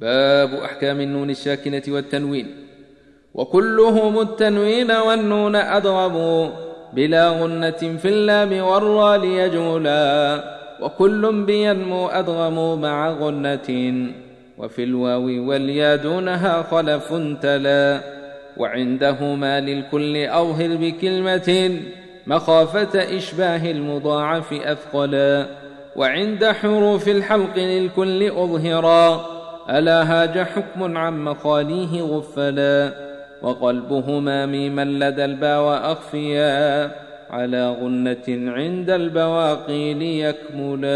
باب أحكام النون الساكنة والتنوين. وكلهم التنوين والنون أضربوا بلا غنة في اللام والراء ليجملا وكل بينمو أدغموا مع غنة. وفي الواو واليا دونها خلف تلا. وعندهما للكل أظهر بكلمة. مخافة إشباه المضاعف أثقلا. وعند حروف الحلق للكل أظهرا. ألا هاج حكم عن مخاليه غفلا وقلبهما ميما لدى الباء أخفيا على غنة عند البواقي ليكملا